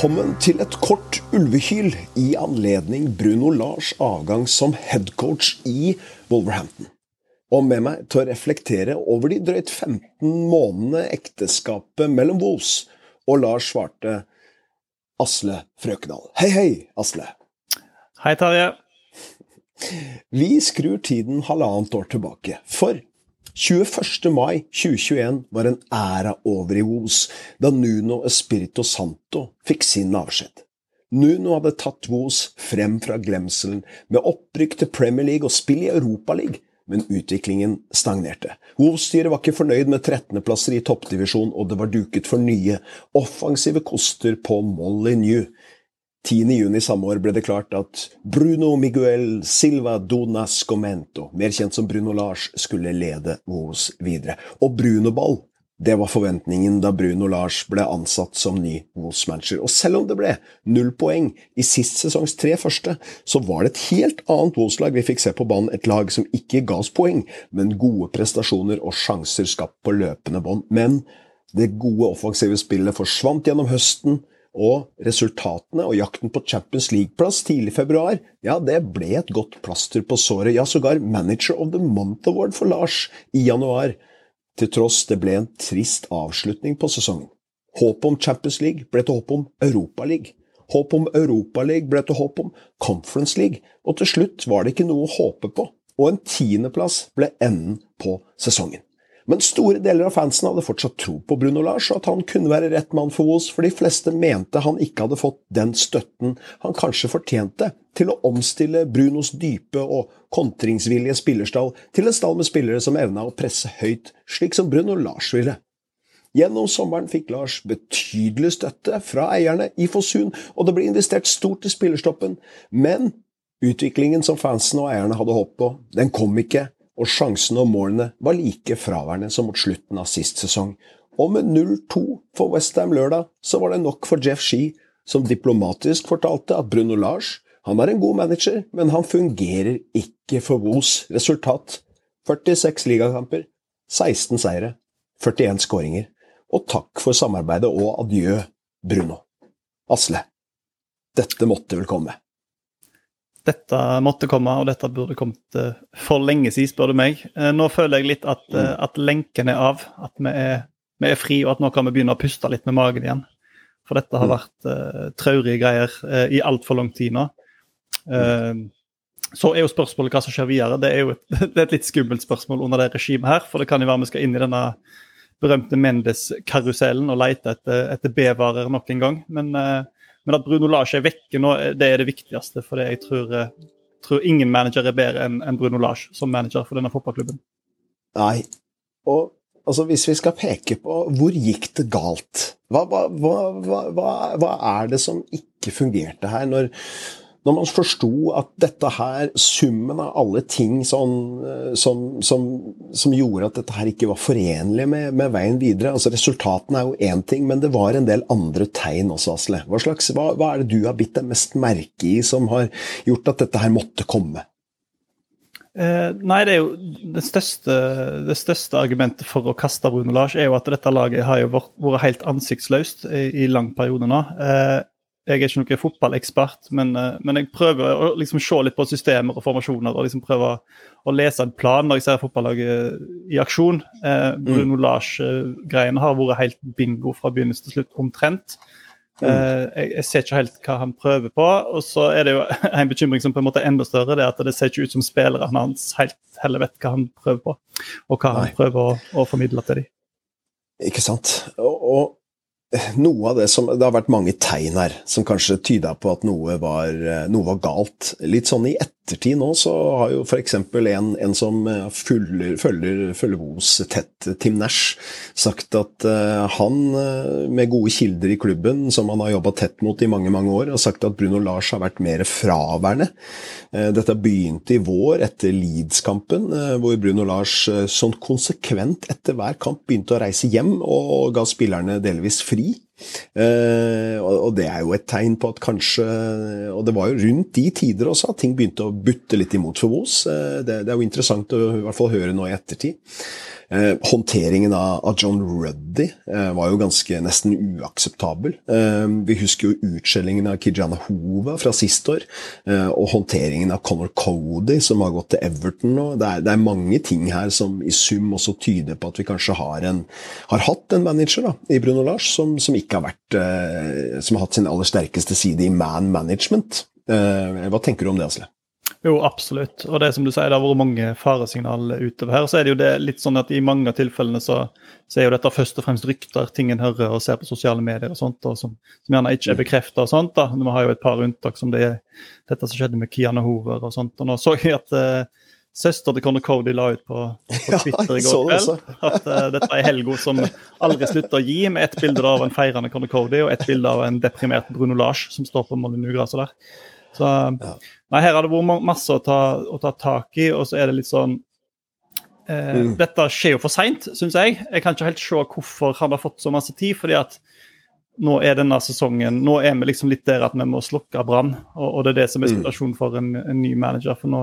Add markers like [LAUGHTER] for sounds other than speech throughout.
Velkommen til et kort ulvehyl i anledning Bruno Lars avgang som headcoach i Wolverhampton. Og med meg til å reflektere over de drøyt 15 månedene ekteskapet mellom Wolves og Lars svarte Asle Frøkendal. Hei, hei, Asle. Hei, Tarjei. Vi skrur tiden halvannet år tilbake. For 21. mai 2021 var en æra over i Os da Nuno Espirito Santo fikk sin avskjed. Nuno hadde tatt Os frem fra glemselen med opprykk til Premier League og spill i Europaligaen, men utviklingen stagnerte. Os-styret var ikke fornøyd med 13.-plasser i toppdivisjon, og det var duket for nye, offensive koster på Molyneux. 10.6 samme år ble det klart at Bruno Miguel Silva Donas Comento, mer kjent som Bruno Lars, skulle lede Vos videre. Og Bruno-ball, det var forventningen da Bruno Lars ble ansatt som ny Vos-manager. Og selv om det ble null poeng i sist sesongs tre første, så var det et helt annet Vos-lag vi fikk se på banen. Et lag som ikke ga oss poeng, men gode prestasjoner og sjanser skapt på løpende bånd. Men det gode offensive spillet forsvant gjennom høsten og resultatene og jakten på Champions League-plass tidlig i februar, ja, det ble et godt plaster på såret. Ja, sågar Manager of the Month Award for Lars i januar. Til tross det ble en trist avslutning på sesongen. Håpet om Champions League ble til håp om Europaligaen. Håp om Europaligaen ble til håp om Conference League, og til slutt var det ikke noe å håpe på, og en tiendeplass ble enden på sesongen. Men store deler av fansen hadde fortsatt tro på Bruno Lars, og at han kunne være rett mann for Wolves, for de fleste mente han ikke hadde fått den støtten han kanskje fortjente til å omstille Brunos dype og kontringsvillige spillerstall til en stall med spillere som evna å presse høyt, slik som Bruno Lars ville. Gjennom sommeren fikk Lars betydelig støtte fra eierne i Fosun, og det ble investert stort i spillerstoppen, men utviklingen som fansen og eierne hadde håpet på, den kom ikke, og sjansene og målene var like fraværende som mot slutten av sist sesong. Og med 0-2 for Westham lørdag, så var det nok for Jeff Shee, som diplomatisk fortalte at Bruno Lars han er en god manager, men han fungerer ikke for Woos. Resultat 46 ligakamper, 16 seire, 41 skåringer. Og takk for samarbeidet og adjø, Bruno. Asle, dette måtte vel komme? Dette måtte komme, og dette burde kommet uh, for lenge siden, spør du meg. Uh, nå føler jeg litt at, uh, at lenken er av, at vi er, vi er, fri, og at nå kan vi begynne å puste litt med magen igjen. For dette har vært vært traurige greier i altfor lang tid nå. så er jo spørsmålet hva som skjer videre. Det er jo et, [LAUGHS] det er et litt skummelt spørsmål under det regimet her, for det kan jo være vi skal inn i denne berømte Mendes-karusellen og lete etter, etter B-varer nok en gang. Men men at Bruno Lars er vekke nå, det er det viktigste. For jeg tror, eh, tror ingen manager er bedre enn Bruno Lars som manager for denne fotballklubben. Nei. Og altså, hvis vi skal peke på hvor gikk det galt? Hva, hva, hva, hva er det som ikke fungerte her? Når, når man forsto at dette her, summen av alle ting sånn, som, som, som, gjorde at dette her ikke var forenlig med, med veien videre altså Resultatene er jo én ting, men det var en del andre tegn også, Asle. Hva, slags, hva, hva er det du har bitt deg mest merke i som har gjort at dette her måtte komme? Eh, nei, det er jo det største, det største, argumentet for å kaste Bruno Lars er jo at dette laget har jo vært, vært helt ansiktsløst i, i lang periode nå. Eh, jeg er ikke noen fotballekspert, men, eh, men, jeg prøver å liksom se litt på systemer og formasjoner og liksom prøve å lese en plan når jeg ser fotballaget i aksjon. Eh, mm. Bruno mm. Lars-greiene har vært helt bingo fra begynnelse til slutt, omtrent. Mm. Eh, jeg, jeg, ser ikke helt hva han prøver på. Og så er det jo [LAUGHS] en bekymring som på en måte er enda større, det er at det ser ikke ut som spillerne hans helt heller vet hva han prøver på, og hva Nei. han prøver å, å formidle til dem. Ikke sant. Og, og noe av det som Det har vært mange tegn her som kanskje tyda på at noe var, noe var galt. Litt sånn i ettertid nå så har jo f.eks. En, en som følger, følger, følger Os tett, Tim Nash, sagt at uh, han, uh, med gode kilder i klubben, som han har jobba tett mot i mange mange år, har sagt at Bruno Lars har vært mer fraværende. Dette begynte i vår, etter Leeds-kampen, hvor Bruno Lars sånn konsekvent etter hver kamp begynte å reise hjem og ga spillerne delvis fri. Eh, og det er jo et tegn på at kanskje Og det var jo rundt de tider også at ting begynte å butte litt imot for Vos. Eh, det, er jo interessant å i hvert fall høre nå i ettertid. Eh, håndteringen av, av, John Ruddy eh, var jo ganske nesten uakseptabel. Eh, vi husker jo utskjellingen av Kijana Hova fra sist år, eh, og håndteringen av Conor Cody, som har gått til Everton nå. Det er, det er, mange ting her som i sum også tyder på at vi kanskje har, en, har hatt en manager da, i Bruno Lars som, som, ikke har vært eh, Som har hatt sin aller sterkeste side i man management. Eh, hva tenker du om det, Asle? Jo, absolutt. Og det som du sier, det har vært mange faresignaler utover her. Så er det jo det litt sånn at i mange av tilfellene så, så er jo dette først og fremst rykter, ting en hører og ser på sosiale medier og sånt, og som, som gjerne ikke er mm. bekrefta og sånt. da. Vi har jo et par unntak, som det er dette som skjedde med Kiana Hover og sånt. Og nå så jeg at uh, søster til Conor Cody la ut på, på [LAUGHS] Twitter i går kveld at uh, dette er helga som aldri slutter å gi, med ett bilde av en feirende Conor Cody og ett bilde av en deprimert Bruno Lars som står på Molyneux-gresset der. Så. Nei, her har det vært masse å ta, å ta, tak i, og så er det litt sånn eh, mm. Dette skjer jo for seint, syns jeg. Jeg kan ikke helt se hvorfor han har fått så masse tid. fordi at nå er denne sesongen Nå er vi liksom litt der at vi må slukke brann. Og, og, det er det som er mm. situasjonen for en, en ny manager. For nå,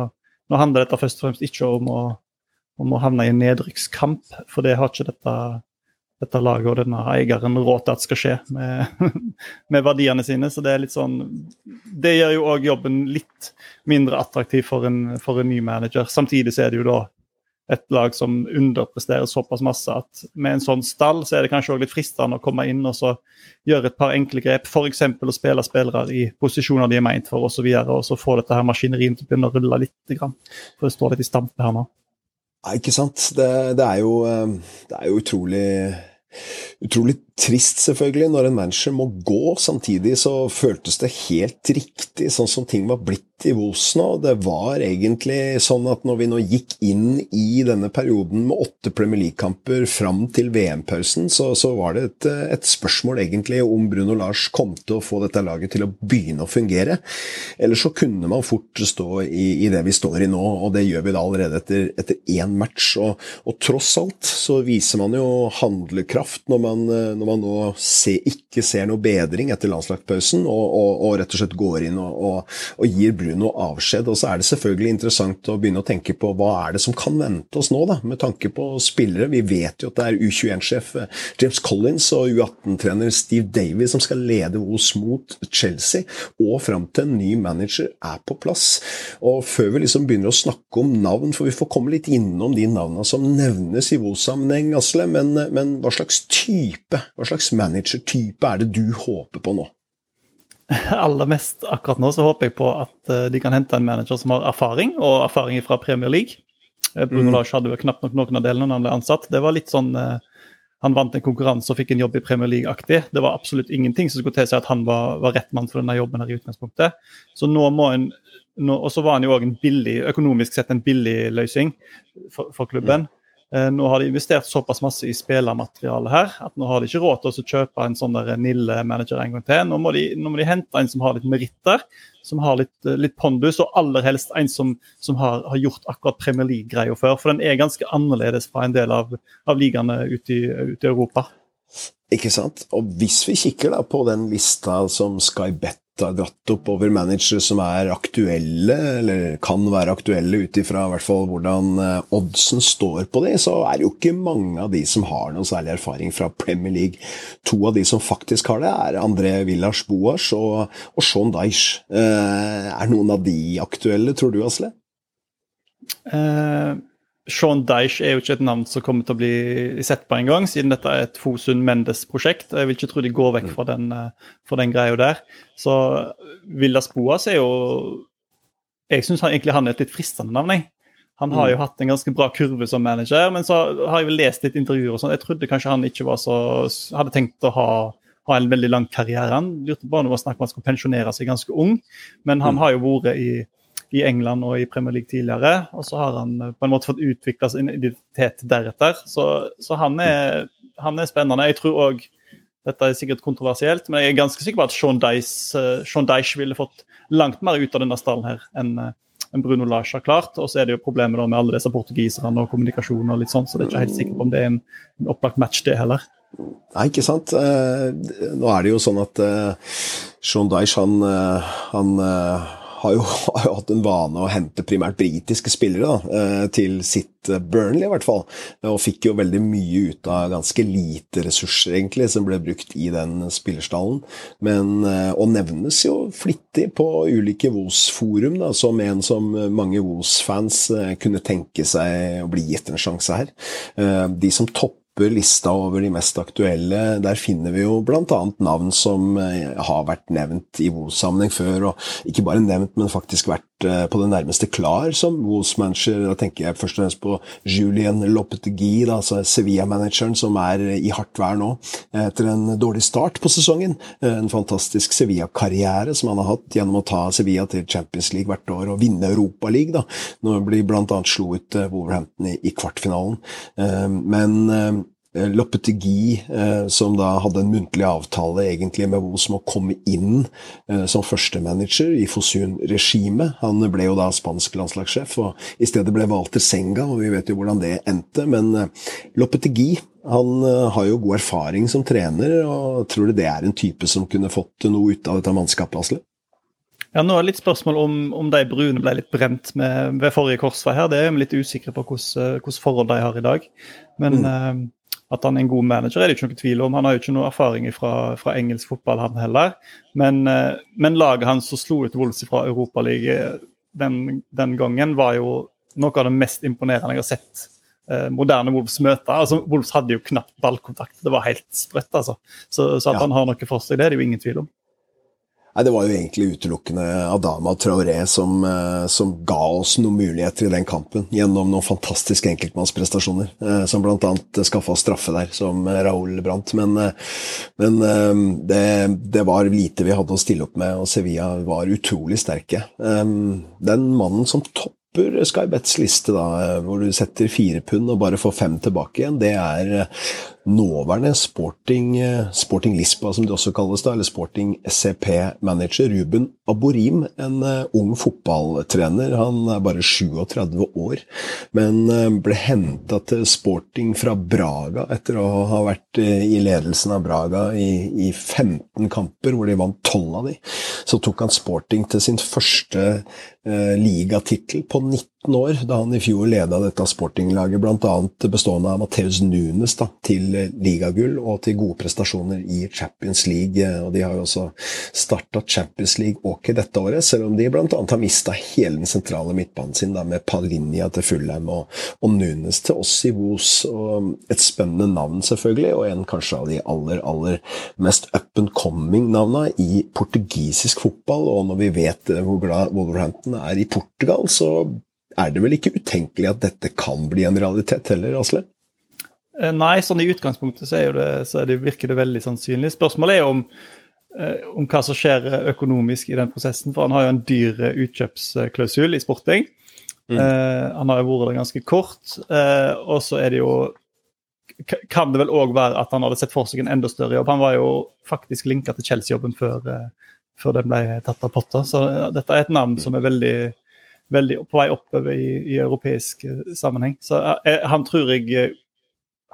nå, handler dette først og fremst ikke om å, om å havne i en nedrykkskamp, for det har ikke dette dette laget og denne eieren råd til at skal skje med, [LAUGHS] med, verdiene sine. Så det er litt sånn Det gjør jo òg jobben litt mindre attraktiv for en, for en, ny manager. Samtidig så er det jo da et lag som underpresterer såpass masse at med en sånn stall så er det kanskje også litt fristende å komme inn og så gjøre et par enkle grep. F.eks. å spille spillere i posisjoner de er meint for osv. Og, så videre, og så få dette her maskineriet til å begynne å rulle litt. For det står litt i stampe her nå. Ja, ikke sant. Det, det, er jo, eh, det er jo utrolig utrolig trist, selvfølgelig, når en manager må gå. Samtidig så føltes det helt riktig, sånn som ting var blitt i Vos nå. Det var egentlig sånn at når vi nå gikk inn i denne perioden med åtte Premier League-kamper fram til VM-pausen, så, så, var det et, et, spørsmål egentlig om Bruno Lars kom til å få dette laget til å begynne å fungere. Eller så kunne man fort stå i, i det vi står i nå, og det gjør vi da allerede etter, etter én match. Og, og, tross alt så viser man jo handlekraft når man, når man nå se, ikke ser noe bedring etter landslagspausen, og, og, og, rett og slett går inn og, og gir Bruno avskjed. Og så er det selvfølgelig interessant å begynne å tenke på hva er det som kan vente oss nå, da, med tanke på spillere. Vi vet jo at det er U21-sjef eh, James Collins og U18-trener Steve Davy som skal lede Os mot Chelsea, og fram til en ny manager er på plass. Og før vi liksom begynner å snakke om navn, for vi får komme litt innom de navnene som nevnes i Vos-sammenheng, Asle, men, men hva slags type hva slags managertype er det du håper på nå? [LAUGHS] Aller mest akkurat nå så håper jeg på at uh, de kan hente en manager som har erfaring, og erfaring fra Premier League. Uh, Bruno mm. Lars hadde jo knapt nok noen av delene når han ble ansatt. Det var litt sånn uh, Han vant en konkurranse og fikk en jobb i Premier League-aktig. Det var absolutt ingenting som skulle tilsi at han var, var, rett mann for denne jobben her i utgangspunktet. Så nå må en og så var han jo òg en billig, økonomisk sett en billig løsning for, for klubben. Eh, nå har de investert såpass masse i spillermateriale her at nå har de ikke råd til å kjøpe en sånn der Nille-manager en gang til. Nå må, de, nå må, de, hente en som har litt meritter, som har litt, eh, litt pondus, og aller helst en som, som har, har, gjort akkurat Premier League-greia før. For den er ganske annerledes fra en del av, av ligaene ute i, ut i Europa. Ikke sant? Og hvis vi kikker da på den lista som Sky Bet har dratt opp over managere som er aktuelle, eller kan være aktuelle ut ifra hvordan eh, oddsen står på de, så er det jo ikke mange av de som har noen særlig erfaring fra Premier League. To av de som faktisk har det, er André Villas Boas og, og Sean Dyche. Eh, er noen av de aktuelle, tror du, Asle? Uh, Sean Deich er jo ikke et navn som kommer til å bli sett på en gang, siden dette er et Fosun Mendes-prosjekt. Jeg vil ikke tro de går vekk fra den, eh, fra den greia der. Så Villas Boas er jo Jeg syns egentlig han er et litt fristende navn. Jeg. Han har jo mm. hatt en ganske bra kurve som manager, men så har jeg vel lest litt intervjuer og sånn. Jeg trodde kanskje han ikke var så hadde tenkt å ha, ha en veldig lang karriere. Han lurte bare om å snakke om han skulle pensjonere seg ganske ung, men han mm. har jo vært i i England og i Premier League tidligere. Og så har han eh, på en måte fått utvikla sin identitet deretter. Så, så han, er, han, er, spennende. Jeg tror òg Dette er sikkert kontroversielt, men jeg er ganske sikker på at Sean Dyche, uh, Sean Dice ville fått langt mer ut av denne stallen her enn enn Bruno Lars har klart. Og så er det jo problemet med alle disse portugiserne og kommunikasjon og litt sånn, så det er ikke helt sikkert om det er en, en opplagt match, det heller. Nei, ikke sant. Nå er det jo sånn at Sean Dyche, han, han [LAUGHS] har jo, hatt en vane å hente primært britiske spillere da, eh, til sitt eh, Burnley, i hvert fall. Og fikk jo veldig mye ut av ganske lite ressurser, egentlig, som ble brukt i den spillerstallen. Men, eh, og nevnes jo flittig på ulike Vos-forum, som en som mange Vos-fans kunne tenke seg å bli gitt en sjanse her. De som topper topper lista over de mest aktuelle. Der finner vi jo bl.a. navn som eh, har vært nevnt i WoS-sammenheng før, og ikke bare nevnt, men faktisk vært på det nærmeste klar som Wolves-manager. Da tenker jeg først og fremst på Julien Lopetegui, altså Sevilla-manageren, som er i hardt vær nå etter en dårlig start på sesongen. Eh, en fantastisk Sevilla-karriere som han har hatt gjennom å ta Sevilla til Champions League hvert år og vinne Europa da. Nå blir bl.a. slo ut eh, Wolverhampton i kvartfinalen. Men Eh, Lopetegui, eh, som da hadde en muntlig avtale egentlig med Vos om å komme inn eh, som førstemanager i Fosun-regimet. Han ble jo da spansk landslagssjef, og i stedet ble Walter Senga, og vi vet jo hvordan det endte. Men Loppetegi han har jo god erfaring som trener, og tror du det er en type som kunne fått noe ut av dette mannskapet, Asle? Ja, nå er det litt spørsmål om, om de brune ble litt brent med, ved forrige korsvei her. Det er vi litt usikre på hvordan forhold de har i dag. Men mm. At han er en god manager, er det ikke noe tvil om. Han har jo ikke noe erfaring fra, fra engelsk fotball, han heller. Men, eh, men laget hans som slo ut Wolves fra Europaligaen den, den gangen, var jo noe av det mest imponerende jeg har sett eh, moderne Wolves møte. Altså, Wolves hadde jo knapt ballkontakt. Det var helt sprøtt, altså. Så, så at ja. han har noe for seg, det er det jo ingen tvil om. Nei, Det var jo egentlig utelukkende Adama Traoré som, eh, som, ga oss noen muligheter i den kampen, gjennom noen fantastiske enkeltmannsprestasjoner. Eh, som bl.a. skaffa straffe der, som Raúl brant. Men, eh, men det, det, var lite vi hadde å stille opp med, og Sevilla var utrolig sterke. Den mannen som topper Sky Bets liste, da, hvor du setter fire pund og bare får fem tilbake igjen, det er nåværende Sporting, eh, Sporting Lisboa, som det også kalles, da, eller Sporting SCP-manager Ruben Aborim. En uh, ung fotballtrener. Han er bare 37 år, men uh, ble henta til Sporting fra Braga etter å ha vært i ledelsen av Braga i, i, 15 kamper, hvor de vant 12 av de. Så tok han Sporting til sin første ligatittel på 19 år, da han i fjor leda dette sportinglaget, bl.a. bestående av Mateus Nunes da, til ligagull og til gode prestasjoner i Champions League. og De har jo også starta Champions League Åker dette året, selv om de bl.a. har mista hele den sentrale midtbanen sin da, med Palinja til Fulheim og, og Nunes til oss i Vos. og Et spennende navn, selvfølgelig, og en kanskje av de aller, aller mest up and coming-navna i portugisisk fotball. Og når vi vet hvor glad Wolverhampton er i Portugal, så er det vel ikke utenkelig at dette kan bli en realitet heller, Asle? Eh, nei, sånn i utgangspunktet så, det, så det, virker det veldig sannsynlig. Spørsmålet er om, eh, om, hva som skjer økonomisk i den prosessen. For han har jo en dyr utkjøpsklausul i sporting. Mm. Eh, han har jo vært der ganske kort. Eh, og så er det jo Kan det vel òg være at han hadde sett for seg en enda større jobb. Han var jo faktisk linka til Chelsea-jobben før, eh, før, den ble tatt av Potter. Så eh, dette er et navn som er veldig veldig på vei oppover i, i europeisk sammenheng. Så han tror jeg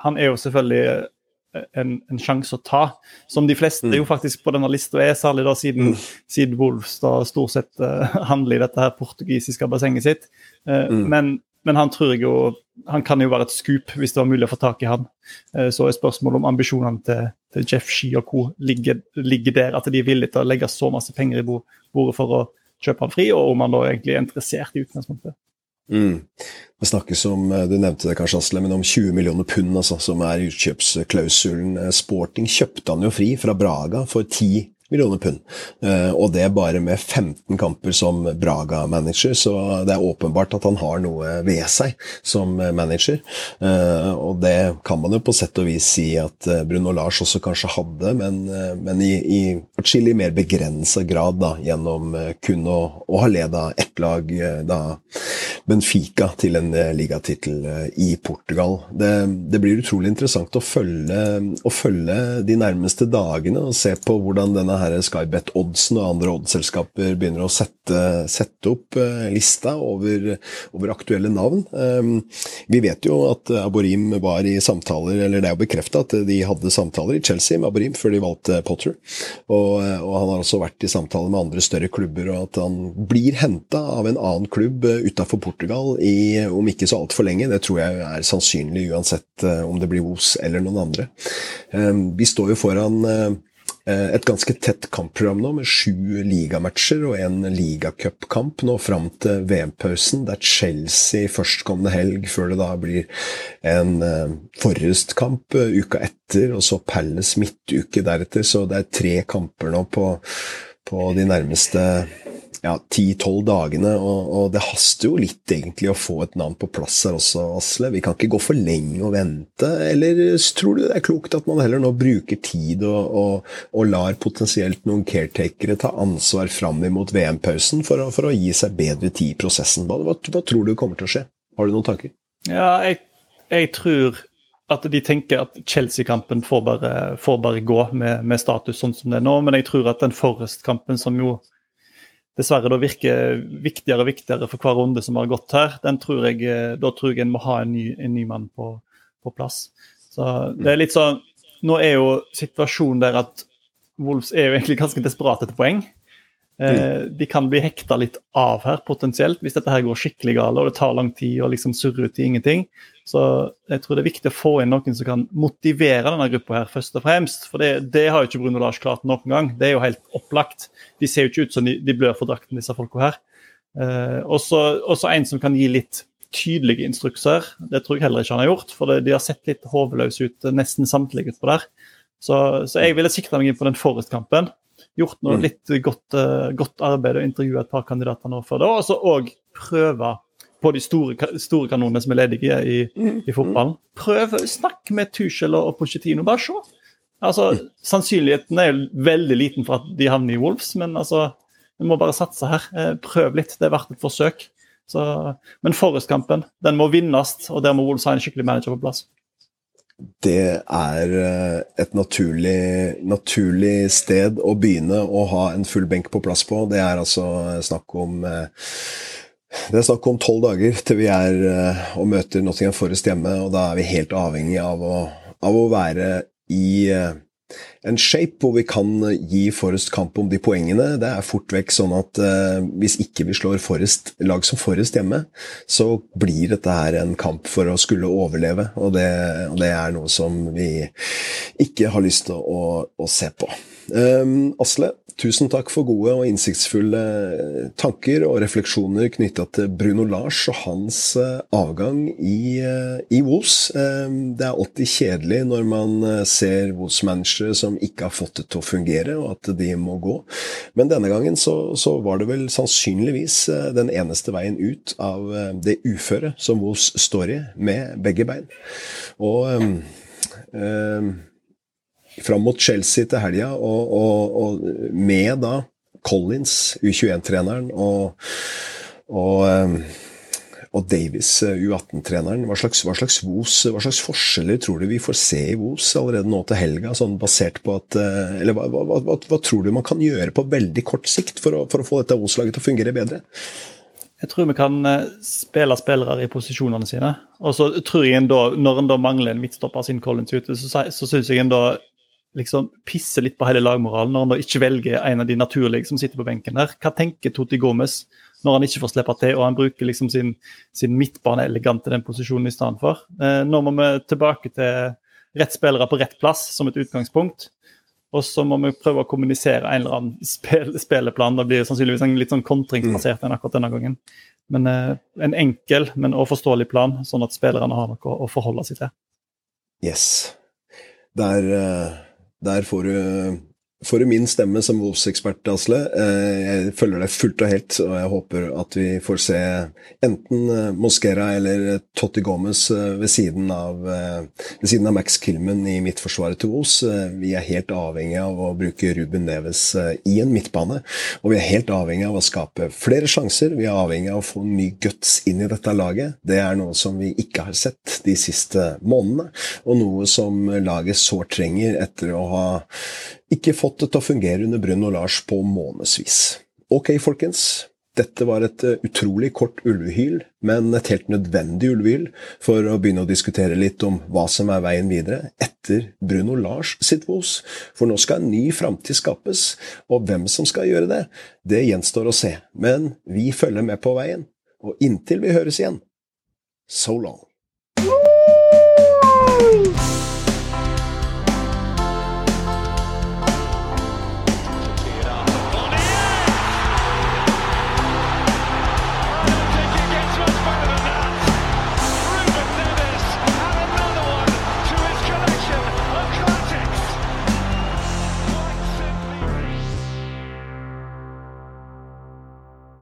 han er jo selvfølgelig eh, en, en sjanse å ta, som de fleste mm. jo faktisk på denne lista er, særlig da siden, mm. siden Wolves da stort sett uh, [LAUGHS] handler i dette her portugisiske bassenget sitt. Uh, mm. men, men, han tror jeg jo han kan jo være et skup hvis det var mulig å få tak i han. Uh, så er spørsmålet om ambisjonene til, til Jeff Shee og co. Ligger, ligger, der, at de er villige til å legge så masse penger i bordet for å kjøpe han fri, og om han da egentlig er interessert i utgangspunktet. Mm. Det snakkes om eh, du nevnte det kanskje Asle, men om 20 millioner pund, altså, som er utkjøpsklausulen. Eh, Sporting kjøpte han jo fri fra Braga for 10 millioner pund. Eh, og det bare med 15 kamper som Braga-manager, så det er åpenbart at han har noe ved seg som manager. Eh, og det kan man jo på sett og vis si at eh, Bruno Lars også kanskje hadde, men, men i, i atskillig mer begrensa grad da, gjennom kun å, å ha leda ett lag, da Benfica, til en ligatittel i Portugal. Det, det, blir utrolig interessant å følge, å følge de nærmeste dagene og se på hvordan denne her Skybet-oddsen og andre oddsselskaper begynner å sette, sette opp uh, lista over, over, aktuelle navn. Um, vi vet jo at Aborim var i samtaler, eller det er jo bekrefta at de hadde samtaler i Chelsea med Aborim før de valgte Potter. Og, og han har også vært i samtaler med andre større klubber, og at han blir henta av en annen klubb utafor Portugal i, om ikke så altfor lenge, det tror jeg er sannsynlig uansett om det blir Os eller noen andre. Um, vi står jo foran eh, et ganske tett kampprogram nå, med sju ligamatcher og en ligacupkamp nå fram til VM-pausen, Det er Chelsea førstkommende helg, før det da blir en uh, Forrest-kamp uh, uka etter, og så Palace midtuke deretter. Så det er tre kamper nå på, på de nærmeste ja, 10-12 dagene, og, og, det haster jo litt egentlig å få et navn på plass her også, Asle. Vi kan ikke gå for lenge og vente, eller tror du det er klokt at man heller nå bruker tid og, og, og lar potensielt noen caretakere ta ansvar fram imot VM-pausen for, for, å gi seg bedre tid i prosessen? Hva, hva, hva, tror du kommer til å skje? Har du noen tanker? Ja, jeg, jeg tror at de tenker at Chelsea-kampen får, får, bare gå med, med, status sånn som det er nå, men jeg tror at den Forrest-kampen, som jo dessverre da virker viktigere og viktigere for hver runde som har gått her, den tror jeg, eh, da tror jeg en må ha en ny, en ny mann på, på, plass. Så det er litt sånn Nå er jo situasjonen der at Wolves er jo egentlig ganske desperate etter poeng. Eh, mm. de kan bli hekta litt av her, potensielt, hvis dette her går skikkelig galt og det tar lang tid og liksom surrer ut i ingenting. Så jeg tror det er viktig å få inn noen som kan motivere denne gruppa her, først og fremst. For det, det har jo ikke Bruno Lars klart noen gang. Det er jo helt opplagt. De ser jo ikke ut som de, de blør for drakten, disse folka her. Eh, også en som kan gi litt tydelige instrukser. Det tror jeg heller ikke han har gjort, for det, de har sett litt hodeløse ut, nesten samtlige utpå der. Så, så jeg ville sikta meg inn på den Forest-kampen gjort noe mm. litt godt, uh, godt arbeid og intervjua et par kandidater nå før det. Og så òg prøve på de store, store, kanonene som er ledige i, mm. i fotballen. Prøv, Snakk med Tuchel og Pochettino. Bare se. Altså, Sannsynligheten er jo veldig liten for at de havner i Wolves, men altså, vi må bare satse her. Eh, prøv litt. Det er verdt et forsøk. Så, men Forrest-kampen den må vinnes, og der må Wolves ha en skikkelig manager på plass det er eh, et naturlig, naturlig, sted å begynne å ha en full benk på plass på. Det er altså snakk om eh, det er snakk om tolv dager til vi er eh, og møter Nottingham Forest hjemme, og da er vi helt avhengig av å, av å være i en shape hvor vi kan gi Forest kamp om de poengene. Det er fort vekk sånn at eh, hvis ikke vi slår Forest, lag som Forest hjemme, så blir dette her en kamp for å skulle overleve. Og det, og det er noe som vi ikke har lyst til å, å se på. Um, Asle, Tusen takk for gode og innsiktsfulle tanker og refleksjoner knytta til Bruno Lars og hans eh, avgang i, eh, i. Eh, det er alltid kjedelig når man ser Vos-managere som ikke har fått det til å fungere, og at de må gå. Men denne gangen så, så var det vel sannsynligvis den eneste veien ut av det uføret som Vos står i, med begge bein. Og øh, fram mot Chelsea til helga, og, og, og, med da Collins, U21-treneren, og, og, eh, og Davies, eh, U18-treneren. Hva slags, hva, slags hva slags forskjeller tror du vi får se i Vos allerede nå til helga, sånn basert på at eh, Eller hva, hva, tror du man kan gjøre på veldig kort sikt for å, for å få dette Vos-laget til å fungere bedre? Jeg tror vi kan spille spillere i posisjonene sine. Og så tror jeg en da, Når en da mangler en midtstopper sin Collins ute, så, så syns jeg en da liksom pisser litt på hele lagmoralen når han da ikke velger en av de naturlige som sitter på benken der. Hva tenker Toti Gomez når han ikke får slippe til og han bruker liksom sin, sin midtbane elegant i den posisjonen i stedet for? Eh, nå må vi tilbake til rett spillere på rett plass som et utgangspunkt. Og så må vi prøve å kommunisere en eller annen spil, spilleplan. Da blir det sannsynligvis en litt sånn kontringsbasert enn akkurat denne gangen. Men eh, en enkel, men og forståelig plan, sånn at spillerne har noe å forholde seg til. Yes. Der uh der får du, du min stemme som Wolfs-ekspert, Asle. Eh, jeg følger deg fullt og helt, og jeg håper at vi får se enten Moskera Mosquera eller Totti Gomez eh, ved siden av, ved siden av Max Kilman i midtforsvaret til Wolfs. Vi er helt avhengig av å bruke Ruben Neves i en midtbane, og vi er helt avhengig av å skape flere sjanser. Vi er avhengig av å få ny guts inn i dette laget. Det er noe som vi ikke har sett de siste månedene, og noe som laget sårt trenger etter å ha ikke fått det til å fungere under Brun og Lars på månedsvis. Ok, folkens. Dette var et eh, utrolig kort ulvehyl, men et helt nødvendig ulvehyl for å begynne å diskutere litt om hva som er veien videre etter Bruno Lars sitt vos. For nå skal en ny framtid skapes, og hvem som skal gjøre det, det gjenstår å se. Men vi følger med på veien, og inntil vi høres igjen, so long.